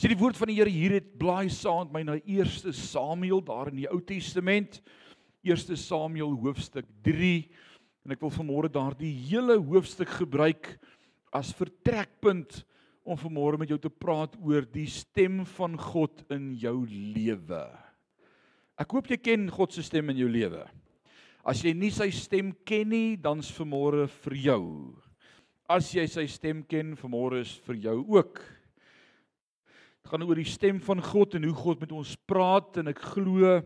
As jy die woord van die Here hier het, blaai saam met my na 1 Samuel daar in die Ou Testament. 1 Samuel hoofstuk 3 en ek wil vanmôre daardie hele hoofstuk gebruik as vertrekpunt om vanmôre met jou te praat oor die stem van God in jou lewe. Ek hoop jy ken God se stem in jou lewe. As jy nie sy stem ken nie, dan's vanmôre vir jou. As jy sy stem ken, vanmôre is vir jou ook. Dit gaan oor die stem van God en hoe God met ons praat en ek glo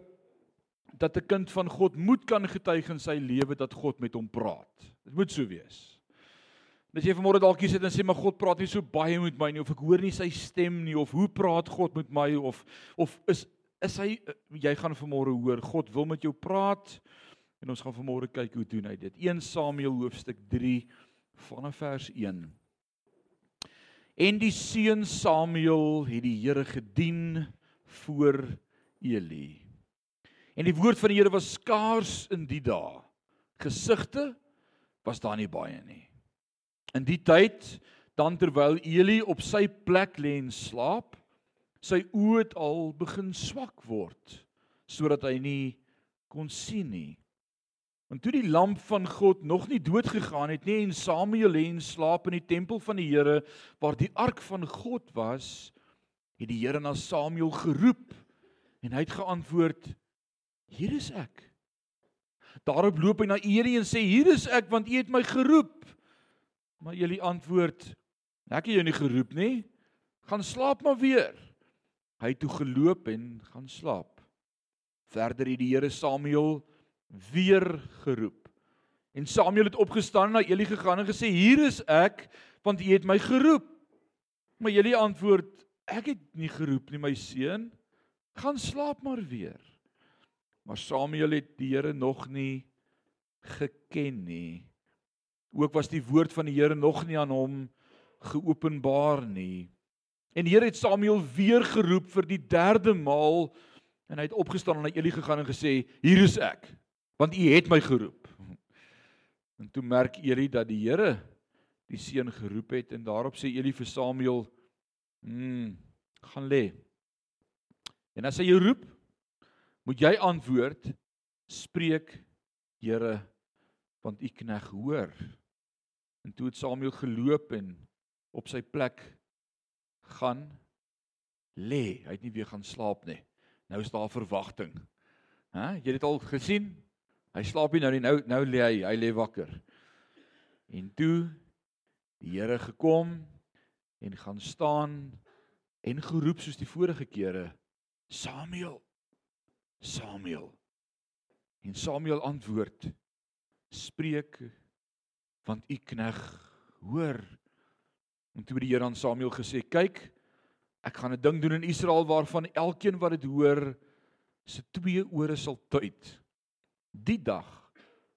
dat 'n kind van God moet kan getuig in sy lewe dat God met hom praat. Dit moet so wees. En as jy vanmôre dalk hier sit en sê maar God praat nie so baie met my nie of ek hoor nie sy stem nie of hoe praat God met my of of is is hy jy gaan vanmôre hoor God wil met jou praat en ons gaan vanmôre kyk hoe doen hy dit. 1 Samuel hoofstuk 3 vanaf vers 1. En die seun Samuel het die Here gedien voor Eli. En die woord van die Here was skaars in die dae. Gesigte was daar nie baie nie. In die tyd dan terwyl Eli op sy plek lê en slaap, sy oë het al begin swak word sodat hy nie kon sien nie. En toe die lamp van God nog nie dood gegaan het nie en Samuel lê en slaap in die tempel van die Here waar die ark van God was, het die Here na Samuel geroep en hy het geantwoord: "Hier is ek." Daarop loop hy na Eli en sê: "Hier is ek want U het my geroep." Maar Eli antwoord: "Ek het jou nie geroep nie. Gaan slaap maar weer." Hy het toe geloop en gaan slaap. Verder het die Here Samuel weer geroep. En Samuel het opgestaan na Eli gegaan en gesê: "Hier is ek, want U het my geroep." Maar Eli antwoord: "Ek het nie geroep nie, my seun. Gaan slaap maar weer." Maar Samuel het die Here nog nie geken nie. Ook was die woord van die Here nog nie aan hom geopenbaar nie. En die Here het Samuel weer geroep vir die derde maal en hy het opgestaan en na Eli gegaan en gesê: "Hier is ek." Want u het my geroep. En toe merk Eli dat die Here die seun geroep het en daarop sê Eli vir Samuel: "Hm, gaan lê." En as hy jou roep, moet jy antwoord: "Spreek, Here, want u knegg hoor." En toe het Samuel geloop en op sy plek gaan lê. Hy het nie weer gaan slaap nie. Nou is daar verwagting. Hæ? Jy het dit al gesien? Hy slaap nie nou nie. Nou nou lê hy, hy lê wakker. En toe die Here gekom en gaan staan en geroep soos die vorige kere Samuel. Samuel. En Samuel antwoord: Spreek want u knegg hoor. En toe het die Here aan Samuel gesê: Kyk, ek gaan 'n ding doen in Israel waarvan elkeen wat dit hoor se twee ore sal tuit. Die dag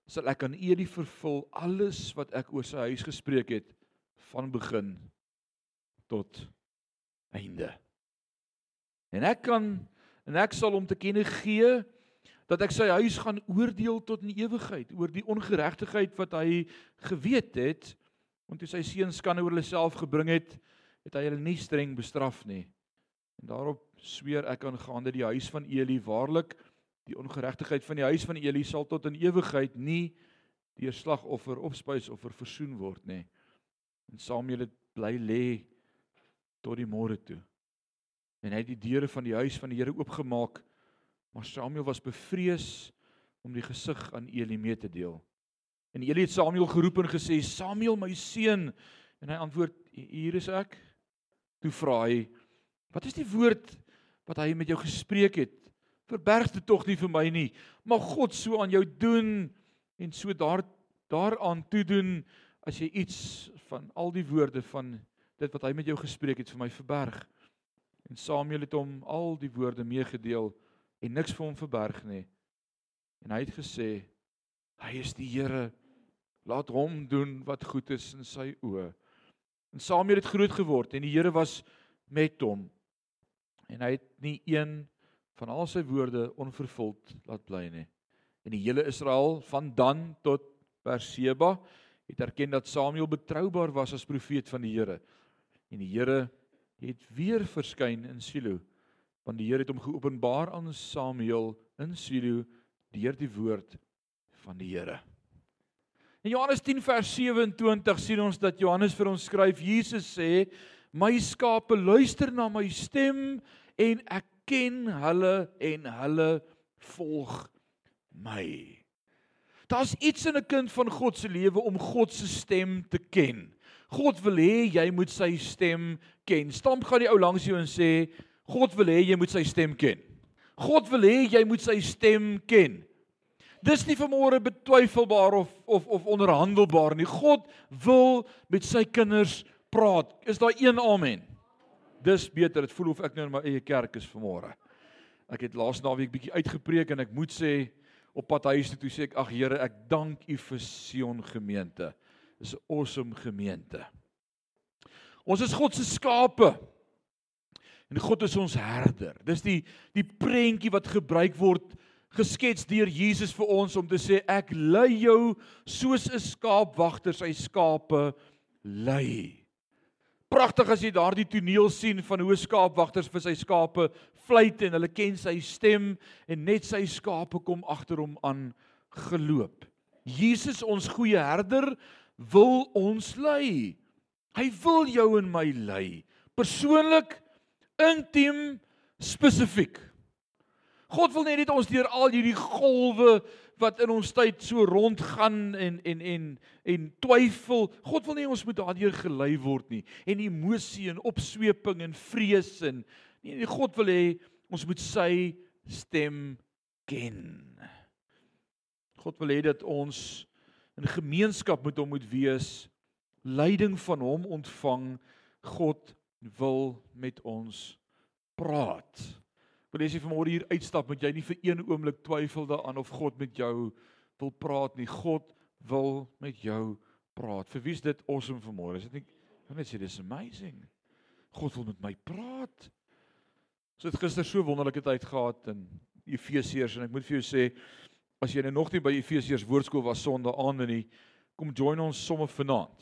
sal ek aan U die vervul alles wat ek oor sy huis gespreek het van begin tot einde. En ek kan en ek sal hom te kenne gee dat ek sy huis gaan oordeel tot in ewigheid oor die ongeregtigheid wat hy geweet het want toe sy seuns kan oor hulle self gebring het het hy hulle nie streng bestraf nie en daarop sweer ek aangaande die huis van Eli waarlik die ongeregtigheid van die huis van Eli sal tot in ewigheid nie deur slagoffer of spysoffer versoen word nê. En Samuel het bly lê tot die môre toe. En hy het die deure van die huis van die Here oopgemaak, maar Samuel was bevrees om die gesig aan Eli mee te deel. En Eli het Samuel geroep en gesê: "Samuel, my seun." En hy antwoord: "Hier is ek." Toe vra hy: "Wat is die woord wat hy met jou gespreek het?" Verberg dit tog nie vir my nie. Mag God so aan jou doen en so daar daaraan toe doen as jy iets van al die woorde van dit wat hy met jou gespreek het vir my verberg. En Samuel het hom al die woorde meegedeel en niks vir hom verberg nie. En hy het gesê hy is die Here. Laat hom doen wat goed is in sy oë. En Samuel het groot geword en die Here was met hom. En hy het nie een van al sy woorde onvervuld laat bly nie. En die hele Israel van Dan tot Perseba het erken dat Samuel betroubaar was as profeet van die Here. En die Here het weer verskyn in Silo want die Here het hom geopenbaar aan Samuel in Silo deur die woord van die Here. In Johannes 10 vers 27 sien ons dat Johannes vir ons skryf Jesus sê my skape luister na my stem en ek ken hulle en hulle volg my. Daar's iets in 'n kind van God se lewe om God se stem te ken. God wil hê jy moet sy stem ken. Stamp gaan die ou langs jou en sê God wil hê jy moet sy stem ken. God wil hê jy moet sy stem ken. Dis nie vermoere betwyfelbaar of of of onderhandelbaar nie. God wil met sy kinders praat. Is daar een amen? Dis beter. Dit voel of ek nou in my eie kerk is vanmôre. Ek het laas naweek bietjie uitgepreek en ek moet sê op pad huis toe sê ek ag Here, ek dank U vir Sion gemeente. Dis 'n awesome gemeente. Ons is God se skape. En God is ons herder. Dis die die prentjie wat gebruik word geskets deur Jesus vir ons om te sê ek lei jou soos 'n skaapwagter sy skape lei. Pragtig as jy daardie toneel sien van hoe skaapwagters vir sy skape fluit en hulle ken sy stem en net sy skape kom agter hom aan geloop. Jesus ons goeie herder wil ons lei. Hy wil jou en my lei. Persoonlik, intiem, spesifiek. God wil net ons deur al hierdie golwe wat in ons tyd so rondgaan en en en en twyfel. God wil nie ons moet daardeur gelei word nie. En emosie en opsweping en vrees en nee, nee God wil hê ons moet sy stem ken. God wil hê dat ons in gemeenskap met hom moet wees, leiding van hom ontvang. God wil met ons praat. Want as jy vanmôre hier uitstap, moet jy nie vir een oomblik twyfel daaraan of God met jou wil praat nie. God wil met jou praat. Vir wie is dit awesome vanmôre? Is dit nie net sê dis amazing. God wil met my praat. So het gister so wonderlike tyd gehad in Efesiërs en ek moet vir jou sê as jy nou nog nie by Efesiërs woordskool was Sondag aand nie, kom join ons sommer vanaand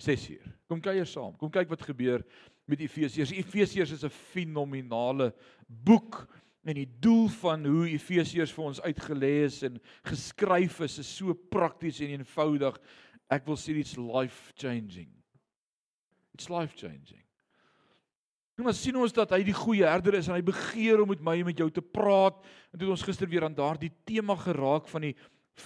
6uur. Kom kuier saam. Kom kyk wat gebeur met Efesiërs. Efesiërs is 'n fenominale boek en die doel van hoe Efesiërs vir ons uitgelê is en geskryf is is so prakties en eenvoudig. Ek wil sê dit's life changing. It's life changing. Nou maar sien ons dat hy die goeie herder is en hy begeer om met my en met jou te praat. En toe het ons gister weer aan daardie tema geraak van die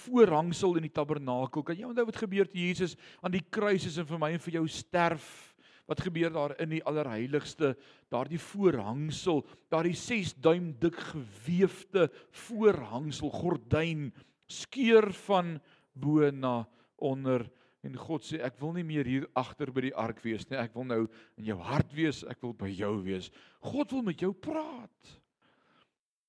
voorhangsel in die tabernakel. Kan jy onthou wat gebeur toe Jesus aan die kruis is en vir my en vir jou sterf? Wat gebeur daar in die allerheiligste, daardie voorhangsel, daardie 6 duim dik gewefte voorhangsel gordyn skeur van bo na onder en God sê ek wil nie meer hier agter by die ark wees nie, ek wil nou in jou hart wees, ek wil by jou wees. God wil met jou praat.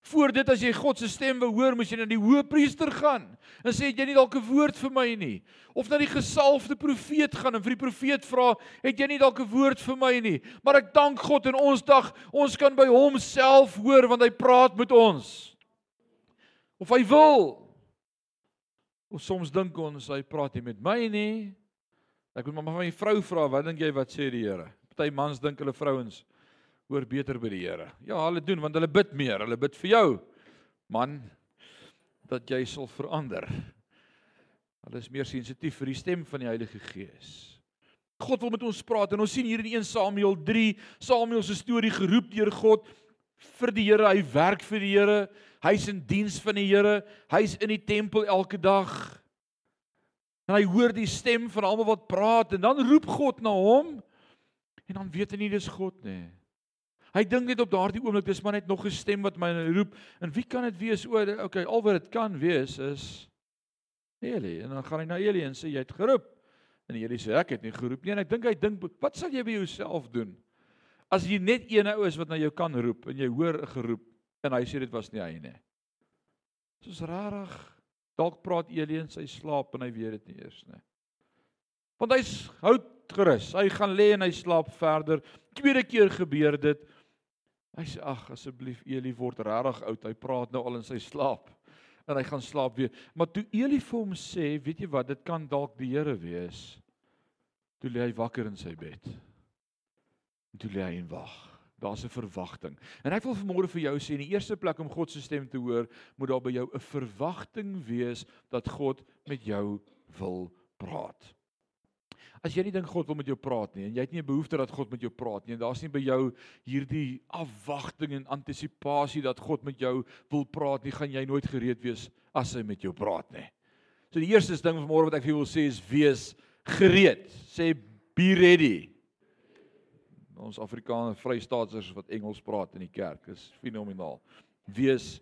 Voor dit as jy God se stem wou hoor, moes jy na die hoëpriester gaan. En sê jy nie dalk 'n woord vir my nie? Of na die gesalfde profeet gaan en vir die profeet vra, het jy nie dalk 'n woord vir my nie? Maar ek dank God in ons dag, ons kan by hom self hoor want hy praat met ons. Of hy wil. Of soms dink ons hy praat nie met my nie. Ek moet maar van my vrou vra, wat dink jy wat sê die Here? Party mans dink hulle vrouens hoor beter by die Here. Ja, hulle doen want hulle bid meer. Hulle bid vir jou man dat jy sal verander. Hulle is meer sensitief vir die stem van die Heilige Gees. God wil met ons praat en ons sien hier in 1 Samuel 3 Samuel se storie geroep deur God vir die Here. Hy werk vir die Here. Hy's in diens van die Here. Hy's in die tempel elke dag. En hy hoor die stem van almal wat praat en dan roep God na hom. En dan weet hy nie dis God nie. Hy dink net op daardie oomblik dis maar net nog 'n stem wat my roep. En wie kan dit wees? O, okay, al wat dit kan wees is Eli. En dan gaan hy na Eli en sê jy het geroep. En Eli sê ek het nie geroep nie. En ek dink hy dink wat sal jy by jouself doen? As jy net een ou is wat na jou kan roep en jy hoor 'n geroep en hy sê dit was nie hy nie. Soos rarig. Dalk praat Eli in sy slaap en hy weet dit nie eers nie. Want hy's hout gerus. Hy gaan lê en hy slaap verder. Tweede keer gebeur dit. Hy sê ag asseblief Eli word regtig oud. Hy praat nou al in sy slaap en hy gaan slaap weer. Maar toe Eli vir hom sê, weet jy wat, dit kan dalk die Here wees. Toe lê hy wakker in sy bed. toe lê hy en wag. Daar's 'n verwagting. En ek wil vanmôre vir jou sê in die eerste plek om God se stem te hoor, moet daar by jou 'n verwagting wees dat God met jou wil praat. As jy nie dink God wil met jou praat nie en jy het nie 'n behoefte dat God met jou praat nie en daar's nie by jou hierdie afwagting en antisisipasie dat God met jou wil praat nie, gaan jy nooit gereed wees as hy met jou praat nie. So die eerste ding vanmôre wat ek vir jou wil sê is wees gereed. Sê be ready ons Afrikaner Vrystaatsers wat Engels praat in die kerk. Dis fenomenaal. Wees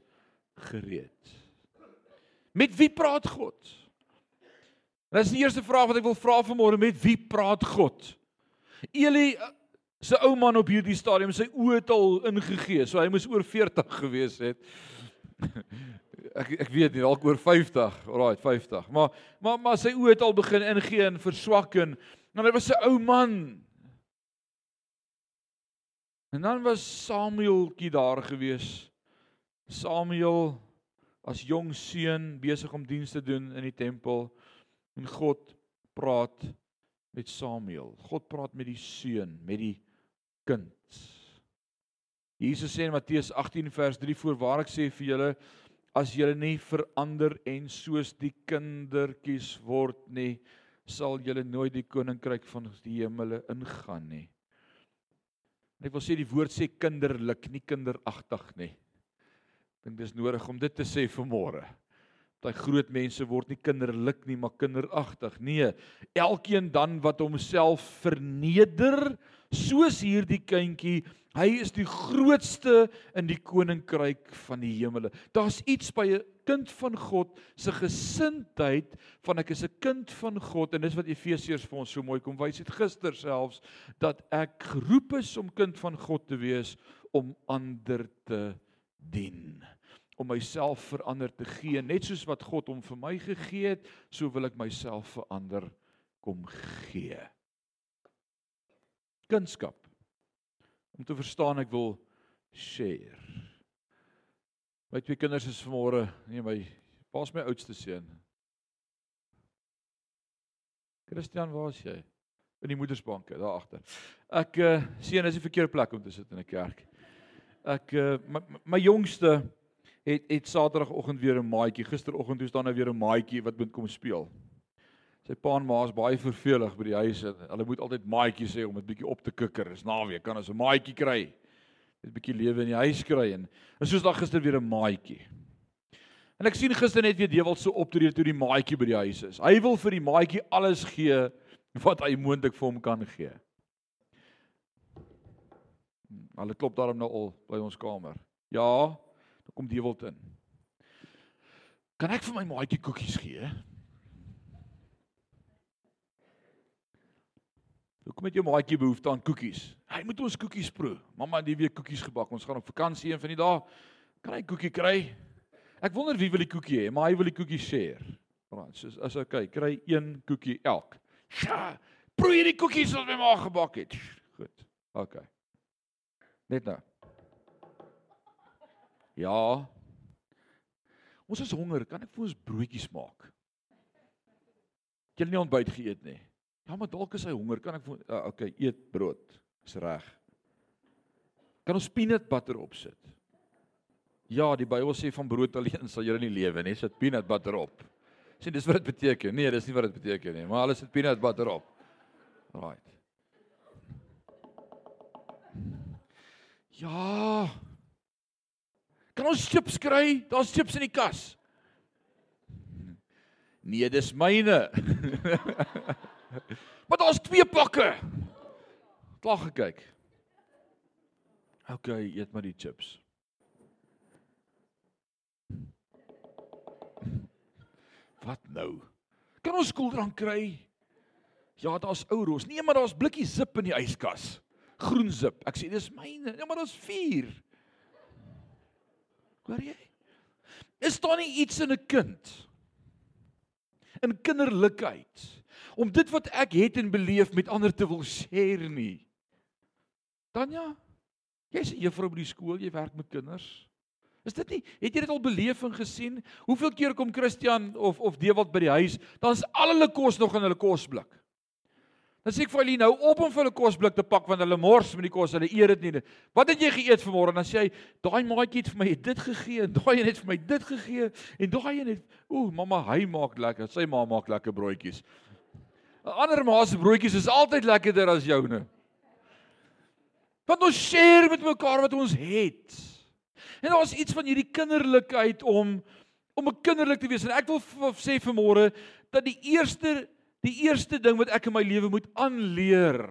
gereed. Met wie praat God? Dis die eerste vraag wat ek wil vra vanmôre, met wie praat God? Eli se ou man op hierdie stadium, sy oë het al ingegee, so hy moes oor 40 gewees het. ek ek weet nie, dalk oor 50. Alraai, 50. Maar maar maar sy oë het al begin ingee en verswak en dan hy was 'n ou man. En dan was Samueltjie daar gewees. Samuel as jong seun besig om diens te doen in die tempel en God praat met Samuel. God praat met die seun, met die kind. Jesus sê in Matteus 18 vers 3 voorwaar ek sê vir julle as julle nie verander en soos die kindertjies word nie sal julle nooit die koninkryk van die hemele ingaan nie. En ek wil sê die woord sê kinderlik, nie kinderagtig nie. Ek dink dis nodig om dit te sê vanmôre. Daai groot mense word nie kinderlik nie, maar kinderagtig. Nee, elkeen dan wat homself verneder, soos hierdie kindjie, hy is die grootste in die koninkryk van die hemele. Daar's iets by 'n kind van God se gesindheid van ek is 'n kind van God en dis wat Efesiërs vir ons so mooi kom wys het gister selfs dat ek geroep is om kind van God te wees om ander te dien om myself verander te gee net soos wat God hom vir my gegee het so wil ek myself verander kom gee kunskap om te verstaan ek wil share My twee kinders is vanmôre, nee my pa's my oudste seun. Christian, waar is jy? In die moedersbanke daar agter. Ek uh sien is die verkeerde plek om te sit in 'n kerk. Ek uh my, my jongste het het Saterdagoggend weer 'n maatjie. Gisteroggend toe staan hy weer 'n maatjie wat moet kom speel. Sy pa en ma is baie vervelig by die huis en hulle moet altyd maatjie sê om dit bietjie op te kikker. Is naweek kan ons 'n maatjie kry net bietjie lewe in die huis kry en en soos daag gister weer 'n maatjie. En ek sien gister net weer Dewald so optree toe die maatjie by die huis is. Hy wil vir die maatjie alles gee wat hy moontlik vir hom kan gee. Hulle klop daarom nou al by ons kamer. Ja, kom Dewald in. Kan ek vir my maatjie koekies gee? Hoekom het jou maatjie behoefte aan koekies? Hy moet ons koekies proe. Mamma het die week koekies gebak. Ons gaan op vakansie een van die dae. Kan hy koekie kry? Ek wonder wie wil die koekie hê, maar hy wil die koekie share. Right, so as okay, kry een koekie elk. Sja, proe hierdie koekies wat my ma gebak het. Goed. Okay. Net nou. Ja. Ons is honger. Kan ek vir ons broodjies maak? Jy het nie ontbyt geëet nie. Ja, maar dalk is hy honger. Kan ek uh, okay, eet brood. Is reg. Kan ons peanut butter opsit? Ja, die Bybel sê van brood alleen sal jy nie lewe nie. Sit peanut butter op. Sien, dis wat dit beteken. Nee, dis nie wat dit beteken nie, maar alles sit peanut butter op. Right. Ja. Kan ons chips kry? Daar's chips in die kas. Nee, dis myne. Maar daar's twee pakke. Klaar gekyk. OK, eet maar die chips. Wat nou? Kan ons koeldrank kry? Ja, daar's ou roos. Nee, maar daar's blikkie zip in die yskas. Groen zip. Ek sê dis myne. Nee, maar daar's 4. Hoor jy? Is daar nie iets in 'n kind? In kinderlikheid om dit wat ek het en beleef met ander te wil share nie. Tanya, jy's 'n juffrou by die skool, jy werk met kinders. Is dit nie? Het jy dit al beleef en gesien? Hoeveel keer kom Christian of of Dewald by die huis, dan is al hulle kos nog in hulle kosblik. Dan sê ek vir hulle nou op om vir hulle kosblik te pak want hulle mors met die kos, hulle eet dit nie. Wat het jy geëet vanmôre? Dan sê hy, daai maatjie het vir my dit gegee en daai een het vir my dit gegee en daai een het ooh, mamma, hy maak lekker. Sy ma maak lekker broodjies. 'n Ander ma se broodjies is altyd lekkerder as joune. Want ons share met mekaar wat ons het. En daar's iets van hierdie kinderlikheid om om 'n kinderlik te wees en ek wil sê vanmôre dat die eerste die eerste ding wat ek in my lewe moet aanleer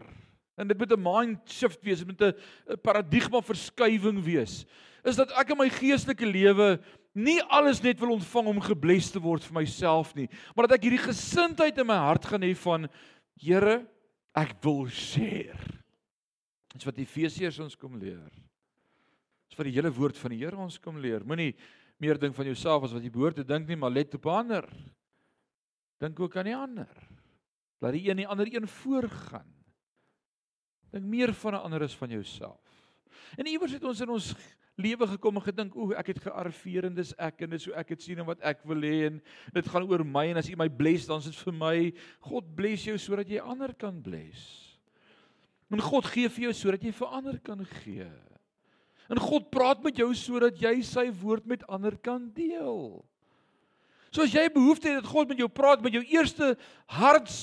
en dit moet 'n mind shift wees, dit moet 'n paradigma verskywing wees, is dat ek in my geestelike lewe nie alles net wil ontvang om gebless te word vir myself nie, maar dat ek hierdie gesindheid in my hart gaan hê van Here, ek wil share. Dis wat Efesiërs ons kom leer. Dis wat die hele woord van die Here ons kom leer. Moenie meer ding van jouself as wat jy behoort te dink nie, maar let op ander. Dink ook aan die ander. Laat die een die ander een voorgaan. Dink meer van 'n ander as van jouself. En iewers het ons in ons lewe gekom en gedink, "Ooh, ek het gearriveer en dis ek en dis hoe ek dit sien en wat ek wil hê en dit gaan oor my en as U my bless, dan is dit vir my. God bless jou sodat jy ander kan bless." En God gee vir jou sodat jy vir ander kan gee. En God praat met jou sodat jy sy woord met ander kan deel. So as jy behoefte het dat God met jou praat met jou eerste harts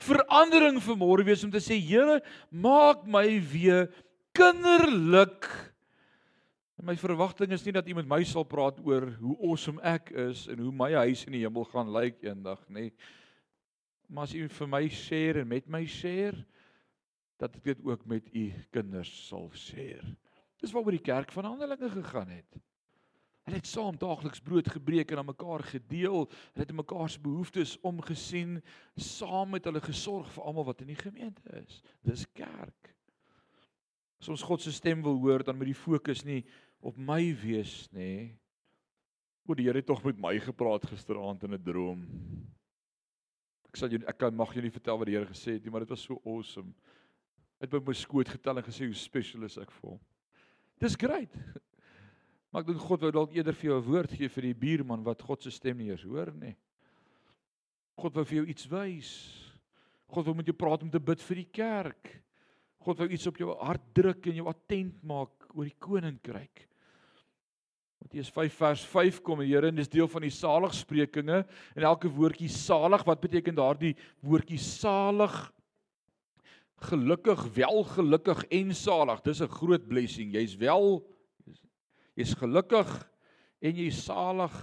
verandering vir môre wees om te sê Here, maak my weer kinderlik. En my verwagting is nie dat iemand my sal praat oor hoe awesome ek is en hoe my huis in die hemel gaan lyk eendag nie. Maar as u vir my share en met my share dat ek dit ook met u kinders sal share. Dis waaroor die kerk van Handelinge gegaan het. Hulle het saam daagliks brood gebreek en aan mekaar gedeel. Hulle het mekaar se behoeftes omgesien, saam met hulle gesorg vir almal wat in die gemeente is. Dis kerk. As ons God se stem wil hoor, dan moet die fokus nie op my wees nê. O, die Here het tog met my gepraat gisteraand in 'n droom. Ek sal julle ek kan mag julle vertel wat die Here gesê het nie, maar dit was so awesome. Het my my skoot getel en gesê hoe special is ek vir hom. Dis great. Maar ek dink God wou dalk eerder vir jou 'n woord gee vir die buurman wat God se stem nie eens hoor nie. God wou vir jou iets wys. God wou met jou praat om te bid vir die kerk. God wou iets op jou hart druk en jou attent maak oor die koninkryk. Matteus 5 vers 5 kom die Here en dis deel van die saligsprekinge en elke woordjie salig wat beteken daardie woordjie salig gelukkig welgelukkig en salig dis 'n groot blessing jy's wel jy's gelukkig en jy's salig.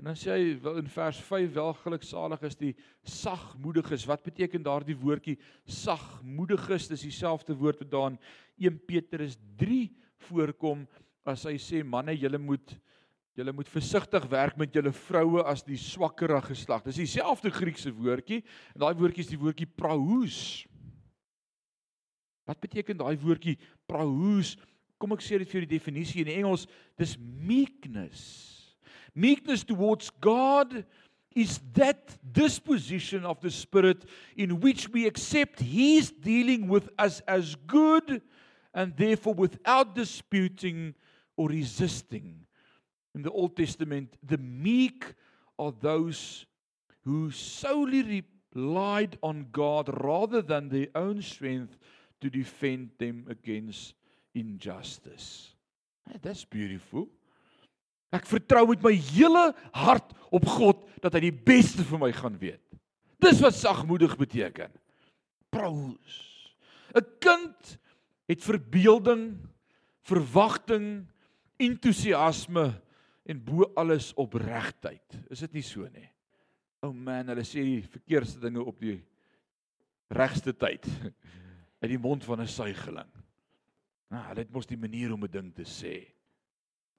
En dan sê hy in vers 5 welgeluksalig is die sagmoediges. Wat beteken daardie woordjie sagmoediges? Dis dieselfde woord wat daar in 1 Petrus 3 voorkom as hy sê manne, julle moet julle moet versigtig werk met julle vroue as die swakkere geslag. Dis dieselfde Griekse woordjie en daai woordjie is die woordjie praus. Wat beteken daai woordjie praus? Kom ek sê dit vir die definisie in die Engels, dis meekness. Meekness towards God is that disposition of the spirit in which we accept his dealing with us as good and therefore without disputing or resisting. In the Old Testament, the meek are those who solely relied on God rather than their own strength to defend them against injustice. Hey, that's beautiful. Ek vertrou met my hele hart op God dat hy die beste vir my gaan weet. Dis wat sagmoedig beteken. Praus. 'n Kind het verbeelding, verwagting, entoesiasme en bo alles opregtheid. Is dit nie so nie? O oh man, hulle sê die verkeerste dinge op die regste tyd uit die mond van 'n suigeling. Nou, hulle het mos die manier om 'n ding te sê.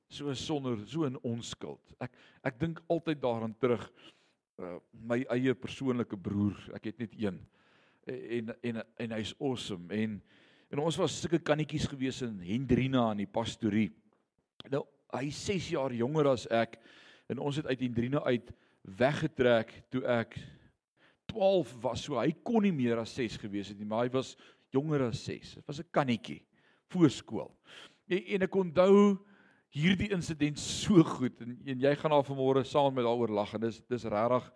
So sonder so in onskuld. Ek ek dink altyd daaraan terug uh, my eie persoonlike broer, ek het net een. En en en hy's awesome en en ons was sulke kannetjies gewees in Hendrina aan die pastorie. Nou, hy's 6 jaar jonger as ek en ons het uit Hendrina uit weggetrek toe ek 12 was. So hy kon nie meer as 6 gewees het nie, maar hy was jonger as 6. Dit was 'n kannetjie voorskool. En, en ek onthou hierdie insident so goed en, en jy gaan al vanmôre saam met daaroor lag en dis dis regtig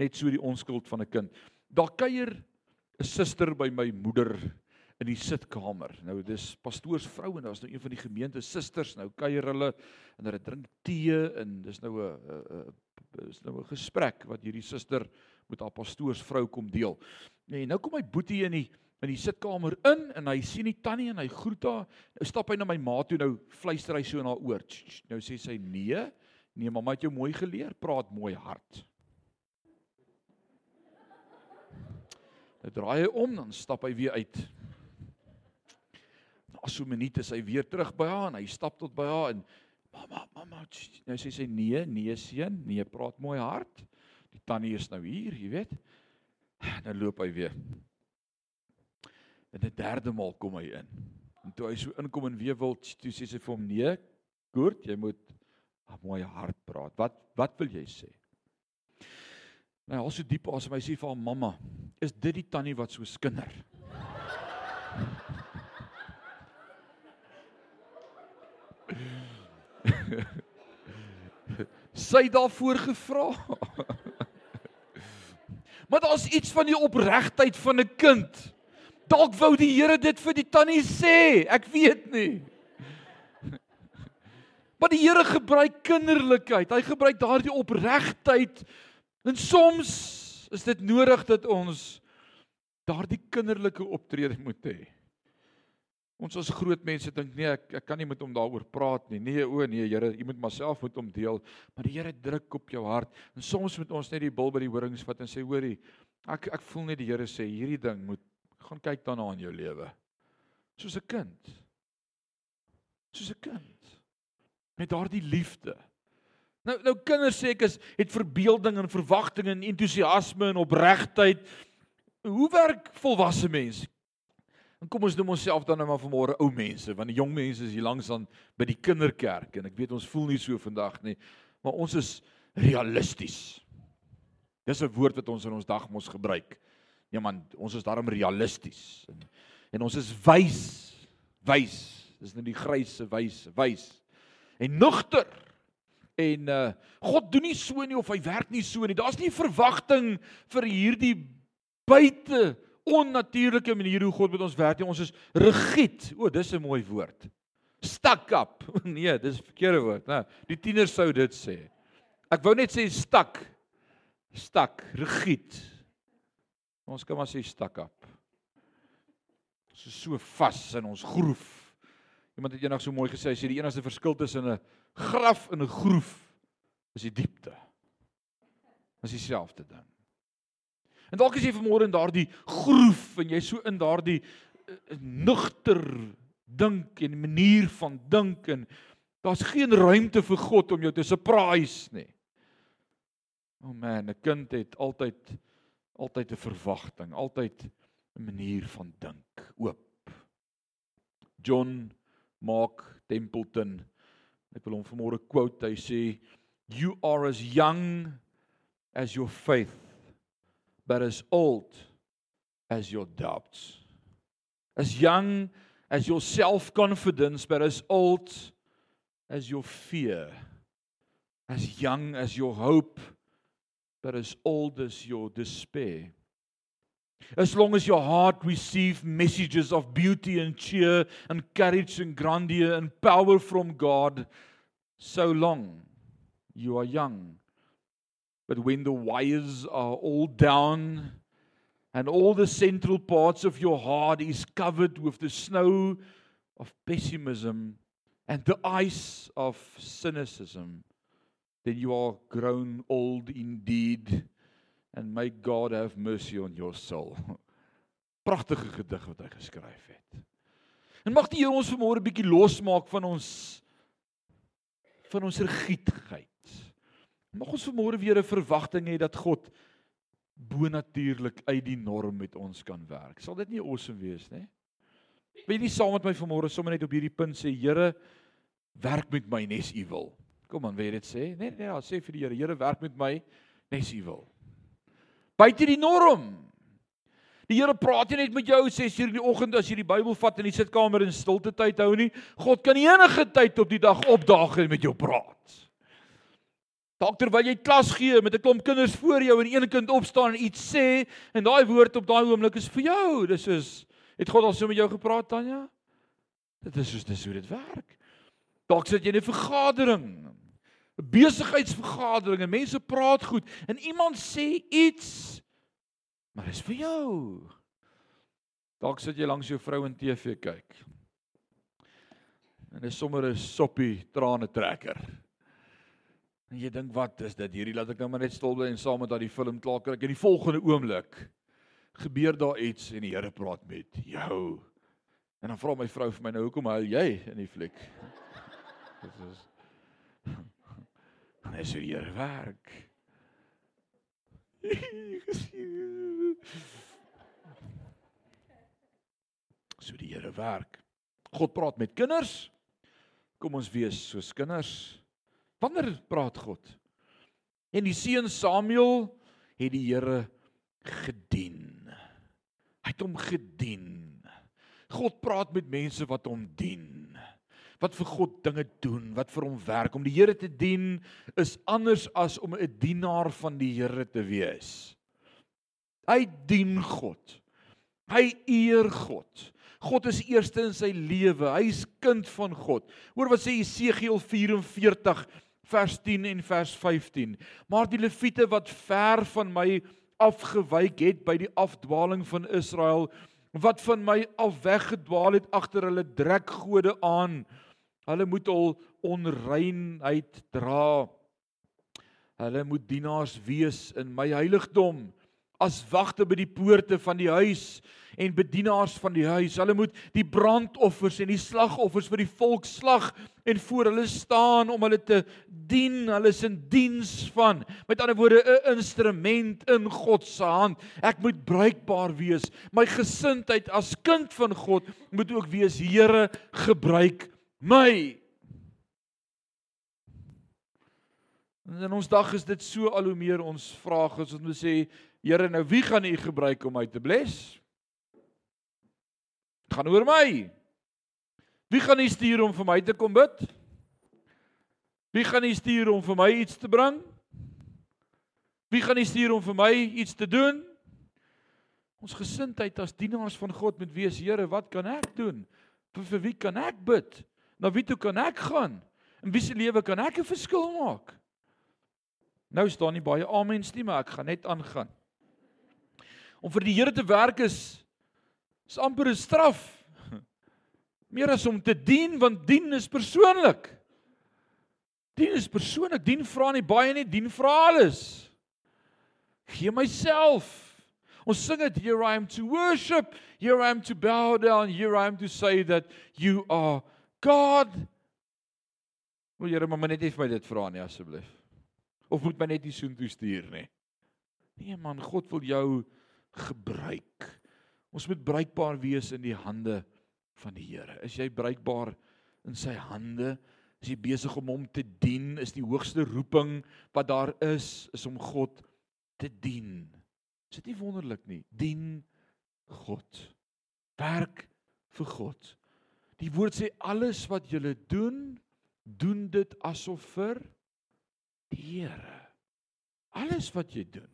net so die onskuld van 'n kind. Daar kuier 'n suster by my moeder in die sitkamer. Nou dis pastoors vrou en daar's nou een van die gemeente susters. Nou kuier hulle en hulle drink tee en dis nou 'n is nou 'n gesprek wat hierdie suster met haar pastoorsvrou kom deel. Nee, nou kom my boetie in die in die sitkamer in en hy sien die tannie en hy groet haar. Nou stap hy na my ma toe nou fluister hy so in haar oor. Nou sê sy nee. Nee, mamma het jou mooi geleer, praat mooi hard. Nou draai hy om dan stap hy weer uit. Na so 'n minuut is hy weer terug by haar en hy stap tot by haar en mamma, mamma, nou sê sy nee, nee seun, nee, praat mooi hard. Die tannie is nou hier, jy weet. Nou loop hy weer. En 'n derde maal kom hy in. En toe hy so inkom en weer wil, toe sê sy vir hom nee, Koert, jy moet mooi hard praat. Wat wat wil jy sê? Nou, hy al so diep asem, hy sê vir haar mamma, is dit die tannie wat so skinder? sy daarvoor gevra. maar daar's iets van die opregtheid van 'n kind. Dalk wou die Here dit vir die tannie sê, ek weet nie. Maar die Here gebruik kinderlikheid. Hy gebruik daardie opregtheid. En soms is dit nodig dat ons daardie kinderlike optrede moet hê. Ons as groot mense dink nee, ek ek kan nie met hom daaroor praat nie. Nee, o nee, Here, jy moet myself met hom deel. Maar die Here druk op jou hart. En soms moet ons net die bil by die horings vat en sê, hoorie, ek ek voel net die Here sê hierdie ding moet gaan kyk daarna in jou lewe. Soos 'n kind. Soos 'n kind. Met daardie liefde. Nou nou kinders sê ek is het verbeelding en verwagting en entoesiasme en opregtheid. Hoe werk volwasse mense? En kom ons noem onsself dan nou maar vanmôre ou mense, want die jong mense is hier langs aan by die kinderkerk en ek weet ons voel nie so vandag nie, maar ons is realisties. Dis 'n woord wat ons in ons dag mos gebruik. Nee man, ons is daarom realisties. En, en ons is wys, wys. Dis nou die grysse wys, wys. En nugter. En uh God doen nie so nie of hy werk nie so nie. Daar's nie verwagting vir hierdie buite onnatuurlike manier hoe God met ons werk. Ons is rigied. O, dis 'n mooi woord. Stuck up. Nee, dis 'n verkeerde woord, né? Die tieners sou dit sê. Ek wou net sê stuck. Stuck, rigied. Ons kan maar sê stuck up. Ons is so vas in ons groef. Iemand het eendag so mooi gesê, hy sê die enigste verskil tussen 'n graf en 'n groef is die diepte. Dis dieselfde ding. En dalk is jy vanmôre in daardie groef en jy's so in daardie uh, nugter dink en manier van dink en daar's geen ruimte vir God om jou te surprise nie. O oh man, 'n kind het altyd altyd 'n verwagting, altyd 'n manier van dink oop. John Mark Templeton, ek wil hom vanmôre quote, hy sê you are as young as your faith but as old as your doubts. As young as your self confidence, but as old as your fear. As young as your hope, but as old as your despair. As long as your heart receives messages of beauty and cheer and courage and grandeur and power from God, so long you are young But when the wires are all down and all the central parts of your heart is covered with the snow of pessimism and the ice of cynicism, then you are grown old indeed and may God have mercy on your soul. Pragtige gedig wat hy geskryf het. En mag die Here ons vanmôre 'n bietjie losmaak van ons van ons rigiedheid. Mag ons vanmôre weer 'n verwagting hê dat God bonatuurlik uit die norm met ons kan werk. Sal dit nie awesome wees nie? Wil jy nie saam met my vanmôre sommer net op hierdie punt sê, Here, werk met my nes u wil. Kom aan, wil jy dit sê? Nee, nee, ja, sê vir die Here, Here, werk met my nes u wil. Buite die norm. Die Here praat nie net met jou 6 uur in die oggend as jy die Bybel vat in die sitkamer in stilte tyd hou nie. God kan enige tyd op die dag opdaag en met jou praat. Dalk terwyl jy klas gee met 'n klomp kinders voor jou en een kind opstaan en iets sê en daai woord op daai oomblik is vir jou. Dis soos het God al so met jou gepraat Tanya? Dit is soos dis hoe dit werk. Dalk sit jy in 'n vergadering, 'n besigheidsvergadering en mense praat goed en iemand sê iets maar dit is vir jou. Dalk sit jy langs jou vrou en TV kyk. En dis sommer 'n soppie trane trekker. En jy dink wat is dit? Hierdie laat ek nou maar net stil bly en saam met daai film klaar kry. In die volgende oomblik gebeur daar iets en die Here praat met jou. En dan vra my vrou vir my nou hoekom huil jy in die fliek? Dit is En as jy hier werk. So die Here werk. God praat met kinders. Kom ons wees soos kinders. Wanneer praat God? En die seun Samuel het die Here gedien. Hy het hom gedien. God praat met mense wat hom dien. Wat vir God dinge doen, wat vir hom werk. Om die Here te dien is anders as om 'n dienaar van die Here te wees. Hy dien God. Hy eer God. God is eerste in sy lewe. Hy's kind van God. Hoor wat sê Jesegiel 44 vers 10 en vers 15. Maar die leviete wat ver van my afgewyk het by die afdwaling van Israel wat van my af weggedwaal het agter hulle drekgode aan. Hulle moet al onreinheid dra. Hulle moet dienaars wees in my heiligdom as wagte by die poorte van die huis en bedienaars van die huis. Hulle moet die brandoffers en die slagoffers vir die volk slag en voor hulle staan om hulle te dien. Hulle is in diens van. Met ander woorde 'n instrument in God se hand. Ek moet bruikbaar wees. My gesindheid as kind van God moet ook wees Here, gebruik my. En in ons dag is dit so al hoe meer ons vraag is om te sê Here nou wie gaan u gebruik om my te bless? Dit gaan oor my. Wie gaan u stuur om vir my te kom bid? Wie gaan u stuur om vir my iets te bring? Wie gaan u stuur om vir my iets te doen? Ons gesindheid as dienaars van God moet wees, Here, wat kan ek doen? Vir, vir wie kan ek bid? Na wie toe kan ek gaan? In wie se lewe kan ek 'n verskil maak? Nou staan nie baie amens nie, maar ek gaan net aangaan. Om vir die Here te werk is is amper 'n straf. Meer as om te dien want dien is persoonlik. Dien is persoonlik. Dien vra nie baie nie, dien vra alles. Gee myself. Ons sing dit here I am to worship, here I am to bow down, here I am to say that you are God. Wil Here maar net vir my dit vra nie asseblief. Of moet my net die soontoe stuur nie? Nee man, God wil jou gebruik. Ons moet bruikbaar wees in die hande van die Here. Is jy bruikbaar in sy hande? Is jy besig om hom te dien? Is die hoogste roeping wat daar is is om God te dien? Is dit nie wonderlik nie? Dien God. Werk vir God. Die woord sê alles wat jy doen, doen dit asof vir die Here. Alles wat jy doen.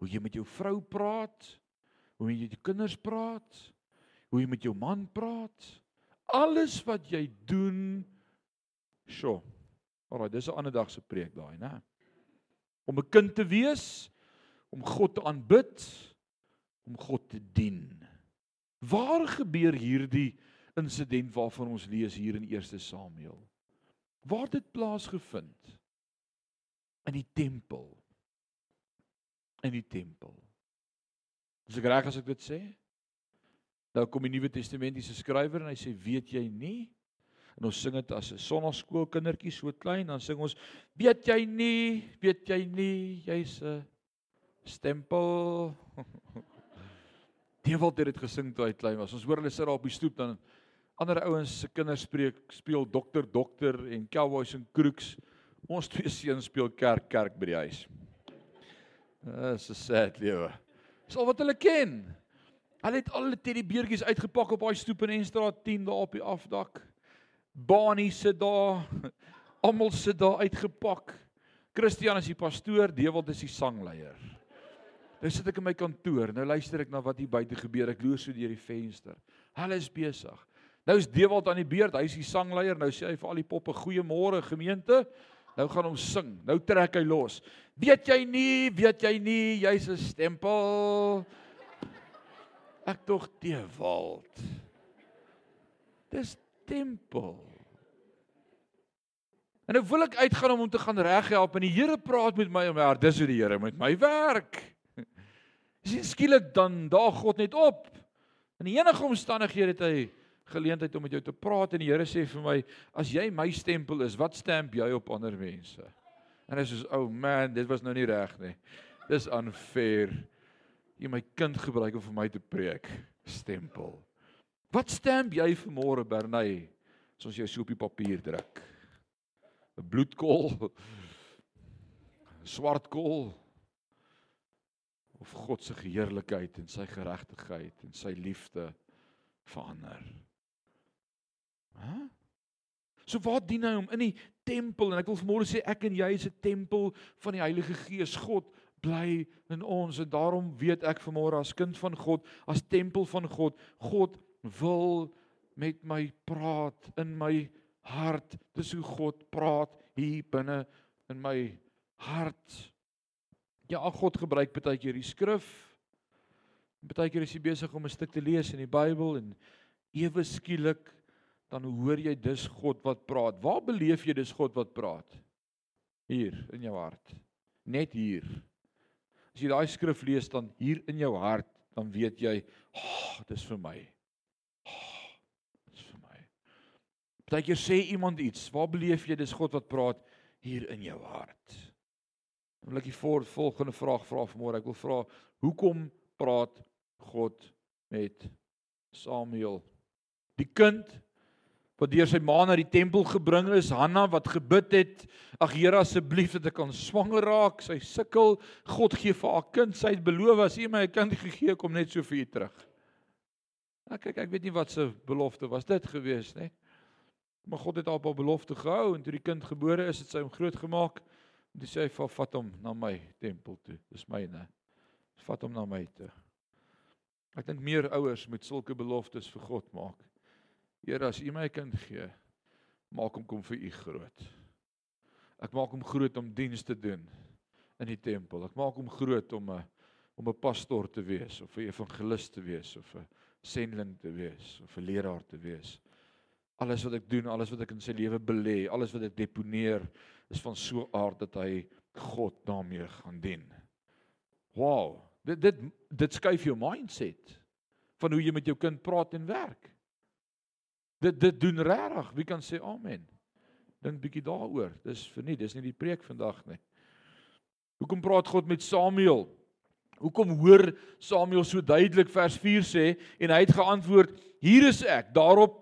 Hoe jy met jou vrou praat, hoe jy met jou kinders praat, hoe jy met jou man praat, alles wat jy doen, sjo. Alraai, dis 'n ander dag se preek daai, né? Om 'n kind te wees, om God te aanbid, om God te dien. Waar gebeur hierdie insident waarvan ons lees hier in 1 Samuel? Waar dit plaasgevind? In die tempel. In die tempel. Is ek reg as ek dit sê? Nou kom die Nuwe Testamentiese skrywer en hy sê weet jy nie? En ons sing dit as 'n sonnaskoolkindertjie so klein, dan sing ons weet jy nie, weet jy nie, jy's 'n stempel. Deewald het dit gesing toe hy klein was. Ons hoor hulle sit daar op die stoep dan ander ouens se kinders spreek speel dokter dokter en cowboys en crooks. Ons twee seuns speel kerk kerk by die huis. Dis 'n sad lewe. Dis al wat hulle ken. Hulle het al die teddybeertjies uitgepak op daai stoep in Enstraat 10 daar op die afdak. Bani sit daar. Almal sit daar uitgepak. Christian is die pastoor, Dewald is die sangleier. Nou sit ek in my kantoor, nou luister ek na wat hier buite gebeur. Ek loer so deur die venster. Hulle is besig. Nou is Dewald aan die beurt, hy is die sangleier. Nou sê hy vir al die poppe: "Goeiemôre gemeente." Nou gaan hom sing. Nou trek hy los. Weet jy nie, weet jy nie, jy's 'n stempel. Ek tog Dewald. Dis tempel. En nou wil ek uitgaan om hom te gaan reghelp en die Here praat met my om hart. Dis hoe die Here met my werk. Sien skielik dan daag God net op. In enige omstandighede het hy geleentheid om met jou te praat en die Here sê vir my as jy my stempel is, wat stamp jy op ander mense? En hy sê, "Oh man, dit was nou nie reg nie. Dis unfair. Jy my kind gebruik om vir my te preek. Stempel. Wat stamp jy vir môre Bernay as ons jou so op die papier druk?" 'n bloedkol swart kol of God se heerlikheid en sy geregtigheid en sy liefde verander. Hæ? So wat dien hy om in die tempel en ek wil vanmôre sê ek en jy is 'n tempel van die Heilige Gees. God bly in ons en daarom weet ek vanmôre as kind van God, as tempel van God, God wil met my praat in my hart. Dis hoe God praat hier binne in my hart. Ja, God gebruik baie keer die skrif. Baie keer is jy besig om 'n stuk te lees in die Bybel en ewe skielik dan hoor jy dis God wat praat. Waar beleef jy dis God wat praat? Hier in jou hart. Net hier. As jy daai skrif lees dan hier in jou hart, dan weet jy, "Ag, oh, dis vir my." Partykeer sê iemand iets, waar beleef jy dis God wat praat hier in jou hart? Dan wil ek die volgende vraag vra vanmôre. Ek wil vra, hoekom praat God met Samuel? Die kind wat deur sy ma na die tempel gebring is, Hanna wat gebid het, ag Here asseblief dat ek kan swanger raak. Sy sukkel. God gee vir haar kind. Sy het beloof as U my 'n kind gegee, kom net so vir U terug. Ek kyk, ek weet nie wat se belofte was dit gewees nie. Maar God het op haar belofte gehou en toe die kind gebore is, het sy hom groot gemaak. En toe sê hy: "Vat hom na my tempel toe. Dis myne. Vat hom na my toe." Ek dink meer ouers moet sulke beloftes vir God maak. Here, as U my kind gee, maak hom kom vir U groot. Ek maak hom groot om diens te doen in die tempel. Ek maak hom groot om 'n om 'n pastoor te wees of 'n evangelis te wees of 'n sending te wees of 'n leraar te wees. Alles wat ek doen, alles wat ek in sy lewe belê, alles wat ek deponeer, is van so 'n aard dat hy God daarmee gaan dien. Wow, dit dit dit skuif jou mindset van hoe jy met jou kind praat en werk. Dit dit doen regtig. Wie kan sê amen? Dink bietjie daaroor. Dis vir nie, dis nie die preek vandag nie. Hoekom praat God met Samuel? Hoekom hoor Samuel so duidelik vers 4 sê en hy het geantwoord: "Hier is ek." Daarop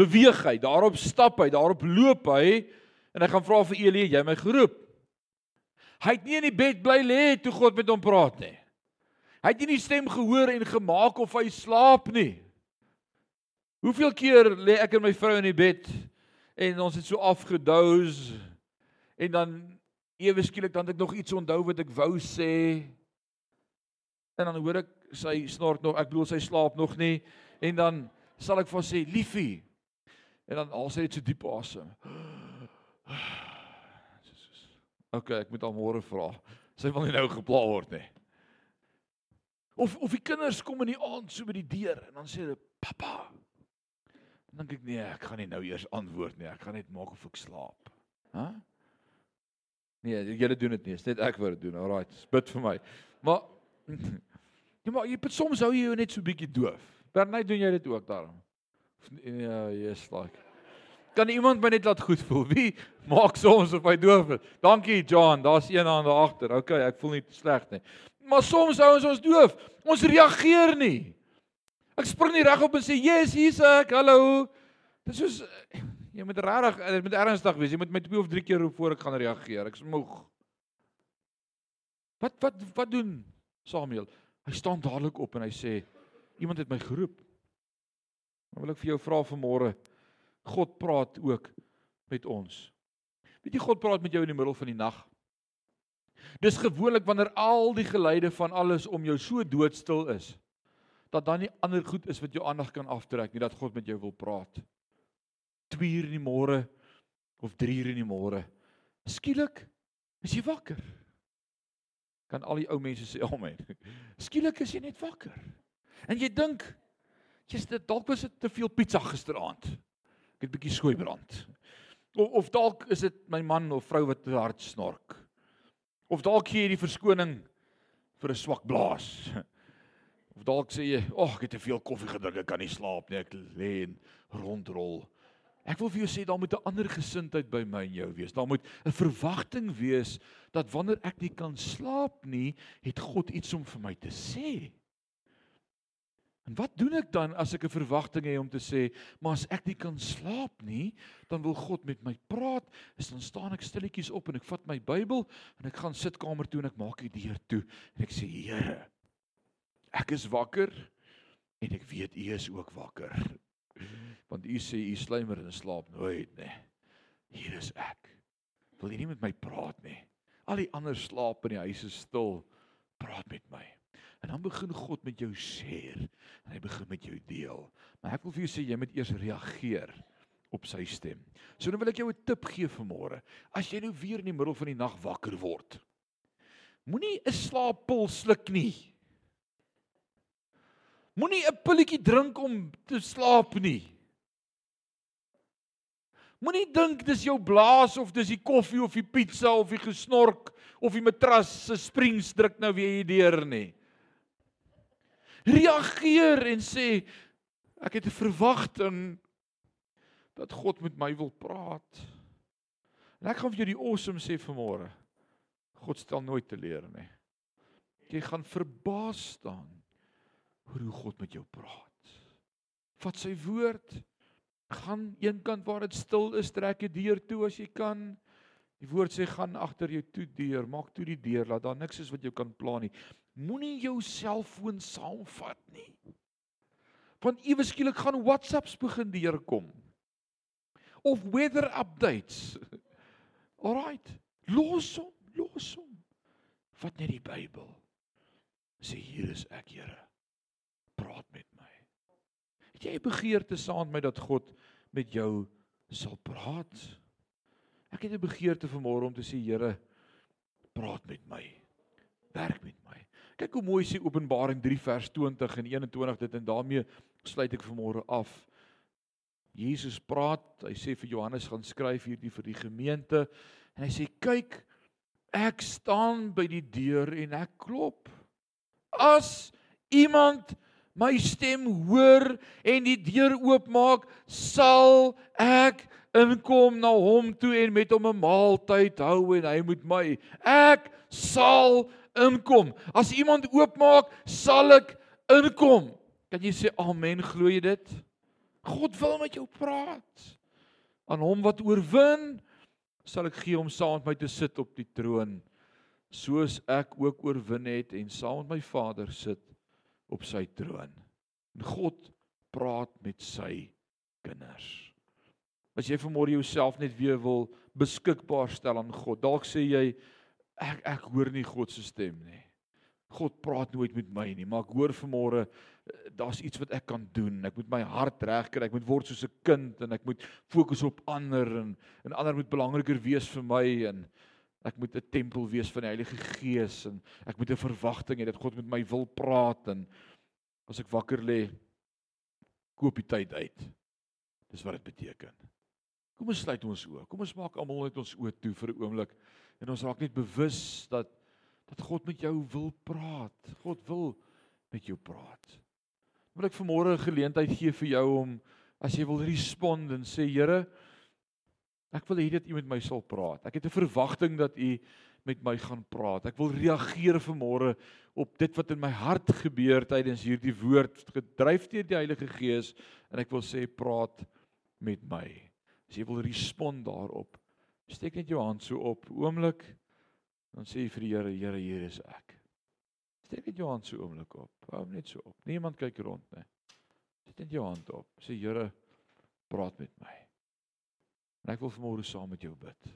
beweeg hy, daarop stap hy, daarop loop hy en hy gaan vra vir Elie, jy my geroep. Hy het nie in die bed bly lê toe God met hom praat nie. Hy het nie die stem gehoor en gemaak of hy slaap nie. Hoeveel keer lê ek en my vrou in die bed en ons het so afgedous en dan ewe skielik dan het ek nog iets onthou wat ek wou sê en dan hoor ek sy snort nog, ek bedoel sy slaap nog nie en dan sal ek vir sê liefie En dan al sê dit so diep asem. OK, ek moet al môre vra. Sy wil nie nou gepla word nie. Of of die kinders kom in die aand so by die deur en dan sê hulle pappa. Dan dink ek nee, ek gaan nie nou eers antwoord nie. Ek gaan net maak of ek slaap. Hæ? Huh? Nee, julle doen dit nie. Dis net ek wat dit doen. Alraai, bid vir my. Maar jy maar jy soms hou jy jou net so bietjie doof. Bernay doen jy dit ook daarom? Ja, yes, like. Kan iemand my net laat goed voel? Wie maak soms of hy doof is? Dankie John, daar's een aan daar agter. OK, ek voel nie sleg nie. Maar soms hou ons ons doof. Ons reageer nie. Ek spring nie regop en sê, "Yes, hier's ek. Hallo." Dit is soos jy moet regtig, dit moet ernstig wees. Jy moet my twee of drie keer roep voor ek gaan reageer. Ek is moeg. Wat wat wat doen Samuel? Hy staan dadelik op en hy sê, "Iemand het my geroep." Dan wil ek vir jou vra vanmôre. God praat ook met ons. Weet jy God praat met jou in die middel van die nag? Dis gewoonlik wanneer al die geluide van alles om jou so doodstil is dat dan nie ander goed is wat jou aandag kan aftrek nie dat God met jou wil praat. 2 uur in die môre of 3 uur in die môre. Skielik is jy wakker. Kan al die ou mense sê amen. Skielik is jy net wakker. En jy dink jy's dit dalk was dit te veel pizza gisteraand. Ek het 'n bietjie skooi brand. Of of dalk is dit my man of vrou wat te hard snork. Of dalk gee jy die verskoning vir 'n swak blaas. Of dalk sê jy, "Ag, oh, ek het te veel koffie gedrink, ek kan nie slaap nie, ek lê en rondrol." Ek wil vir jou sê daar moet 'n ander gesindheid by my en jou wees. Daar moet 'n verwagting wees dat wanneer ek nie kan slaap nie, het God iets om vir my te sê. En wat doen ek dan as ek 'n verwagting het om te sê, maar as ek nie kan slaap nie, dan wil God met my praat. Is dan staan ek stilletjies op en ek vat my Bybel en ek gaan sitkamer toe en ek maak die deur toe en ek sê Here, ek is wakker en ek weet U is ook wakker. Want U sê U slymer en slaap nooit nê. Hier is ek. Wil U nie met my praat nie? Al die ander slaap in die huis is stil. Praat met my. En dan begin God met jou share en hy begin met jou deel. Maar ek wil vir jou sê jy moet eers reageer op sy stem. So nou wil ek jou 'n tip gee vir môre. As jy nou weer in die middel van die nag wakker word, moenie 'n slaappil sluk nie. Moenie 'n pilletjie drink om te slaap nie. Moenie dink dis jou blaas of dis die koffie of die pizza of die gesnork of die matras se springs druk nou weer hier deur nie reageer en sê ek het 'n verwagting dat God met my wil praat. En ek gaan vir jou die awesome sê vanmôre. God stel nooit teleur nie. Jy gaan verbaas staan oor hoe God met jou praat. Vat sy woord. Gaan eenkant waar dit stil is, trek jy deur toe as jy kan. Die woord sê gaan agter jou toe deur, maak toe die deur, laat daar niks is wat jou kan pla nie. Moenie jou selfoon saamvat nie. Want ewe skielik gaan WhatsApps begin deurkom. Of weather updates. Alraight, los hom, los hom. Vat net die Bybel. Sê hier is ek, Here. Praat met my. Het jy begeerte saam met my dat God met jou sal praat? Ek het 'n begeerte vanmôre om te sê, Here, praat met my. Werk met my. Kyk hoe mooi sê Openbaring 3 vers 20 en 21 dit en daarmee sluit ek vanmôre af. Jesus praat, hy sê vir Johannes gaan skryf hierdie vir die gemeente en hy sê kyk ek staan by die deur en ek klop. As iemand my stem hoor en die deur oopmaak, sal ek inkom na hom toe en met hom 'n maaltyd hou en hy moet my. Ek sal inkom. As iemand oopmaak, sal ek inkom. Kan jy sê amen, glo jy dit? God wil met jou praat. Aan hom wat oorwin, sal ek gee om saam met my te sit op die troon, soos ek ook oorwin het en saam met my Vader sit op sy troon. En God praat met sy kinders. As jy vanmôre jouself net weer wil beskikbaar stel aan God, dalk sê jy ek ek hoor nie God se stem nie. God praat nooit met my nie, maar ek hoor vanmôre eh, daar's iets wat ek kan doen. Ek moet my hart regkry. Ek moet word soos 'n kind en ek moet fokus op ander en en ander moet belangriker wees vir my en ek moet 'n tempel wees van die Heilige Gees en ek moet 'n verwagting hê dat God met my wil praat en as ek wakker lê koop die tyd uit. Dis wat dit beteken. Kom ons sluit ons oë. Kom ons maak almal net ons oë toe vir 'n oomblik. En ons raak net bewus dat dat God met jou wil praat. God wil met jou praat. Wil ek vanmôre 'n geleentheid gee vir jou om as jy wil respond en sê Here, ek wil hê dat U met my sal praat. Ek het 'n verwagting dat U met my gaan praat. Ek wil reageer vanmôre op dit wat in my hart gebeur tydens hierdie woord gedryf deur die Heilige Gees en ek wil sê praat met my. As jy wil respond daarop, Steek net jou hand so op, oomblik. Dan sê jy vir die Here, Here, hier is ek. Steek net jou hand so oomblik op. Hou net so op. Niemand kyk rond nie. Steek net jou hand op. Sê Here, praat met my. En ek wil vanmôre saam met jou bid.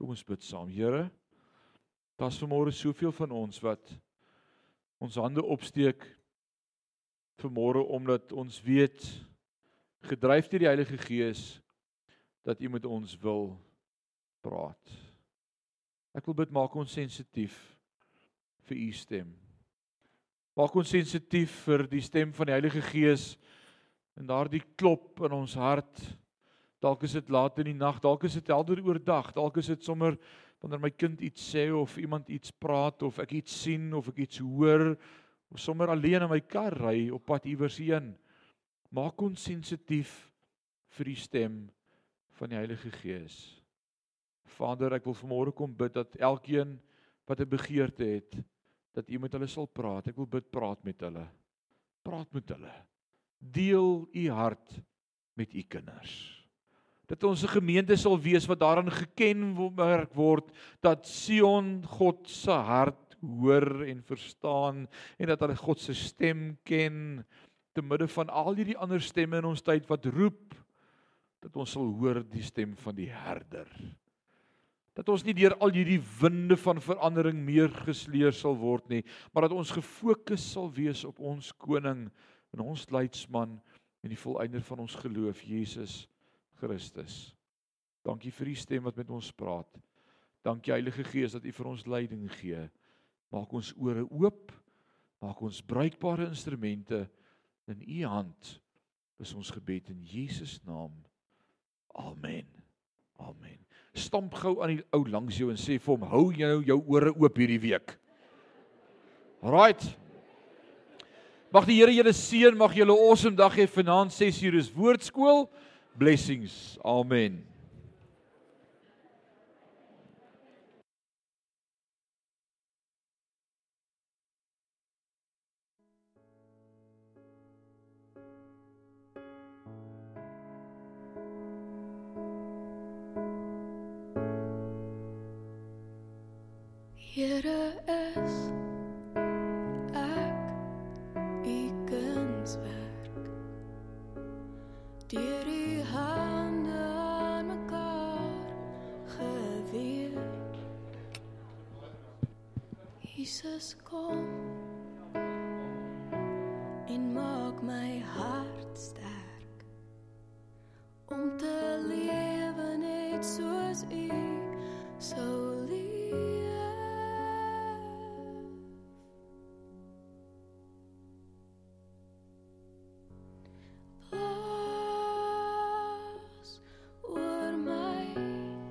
Kom ons bid saam. Here, daar's vanmôre soveel van ons wat ons hande opsteek vanmôre omdat ons weet gedryf deur die Heilige Gees dat U met ons wil praat. Ek wil bid maak ons sensitief vir U stem. Maak ons sensitief vir die stem van die Heilige Gees en daardie klop in ons hart. Dalk is dit laat in die nag, dalk is dit helder oordag, dalk is dit sommer wanneer my kind iets sê of iemand iets praat of ek iets sien of ek iets hoor of sommer alleen in my kar ry op pad iewers heen. Maak ons sensitief vir die stem van die Heilige Gees. Vader, ek wil vanmôre kom bid dat elkeen wat 'n begeerte het, dat U met hulle sal praat. Ek wil bid praat met hulle. Praat met hulle. Deel U hart met U kinders. Dat ons 'n gemeente sal wees wat daaraan geken word dat Sion God se hart hoor en verstaan en dat hulle God se stem ken te midde van al hierdie ander stemme in ons tyd wat roep dat ons sal hoor die stem van die herder. Dat ons nie deur al hierdie winde van verandering meer gesleer sal word nie, maar dat ons gefokus sal wees op ons koning en ons leidsman en die volëinder van ons geloof Jesus Christus. Dankie vir die stem wat met ons praat. Dankie Heilige Gees dat U vir ons leiding gee. Maak ons ore oop. Maak ons bruikbare instrumente in U hand. Dis ons gebed in Jesus naam. Amen. Amen stamp gou aan die ou langs jou en sê vir hom hou jy nou jou ore oop hierdie week. Right. Mag die Here julle seën, mag julle 'n awesome dag hê vanaand 6uur is woordskool. Blessings. Amen. Here Jesus kom. En maak my hart sterk om te lewe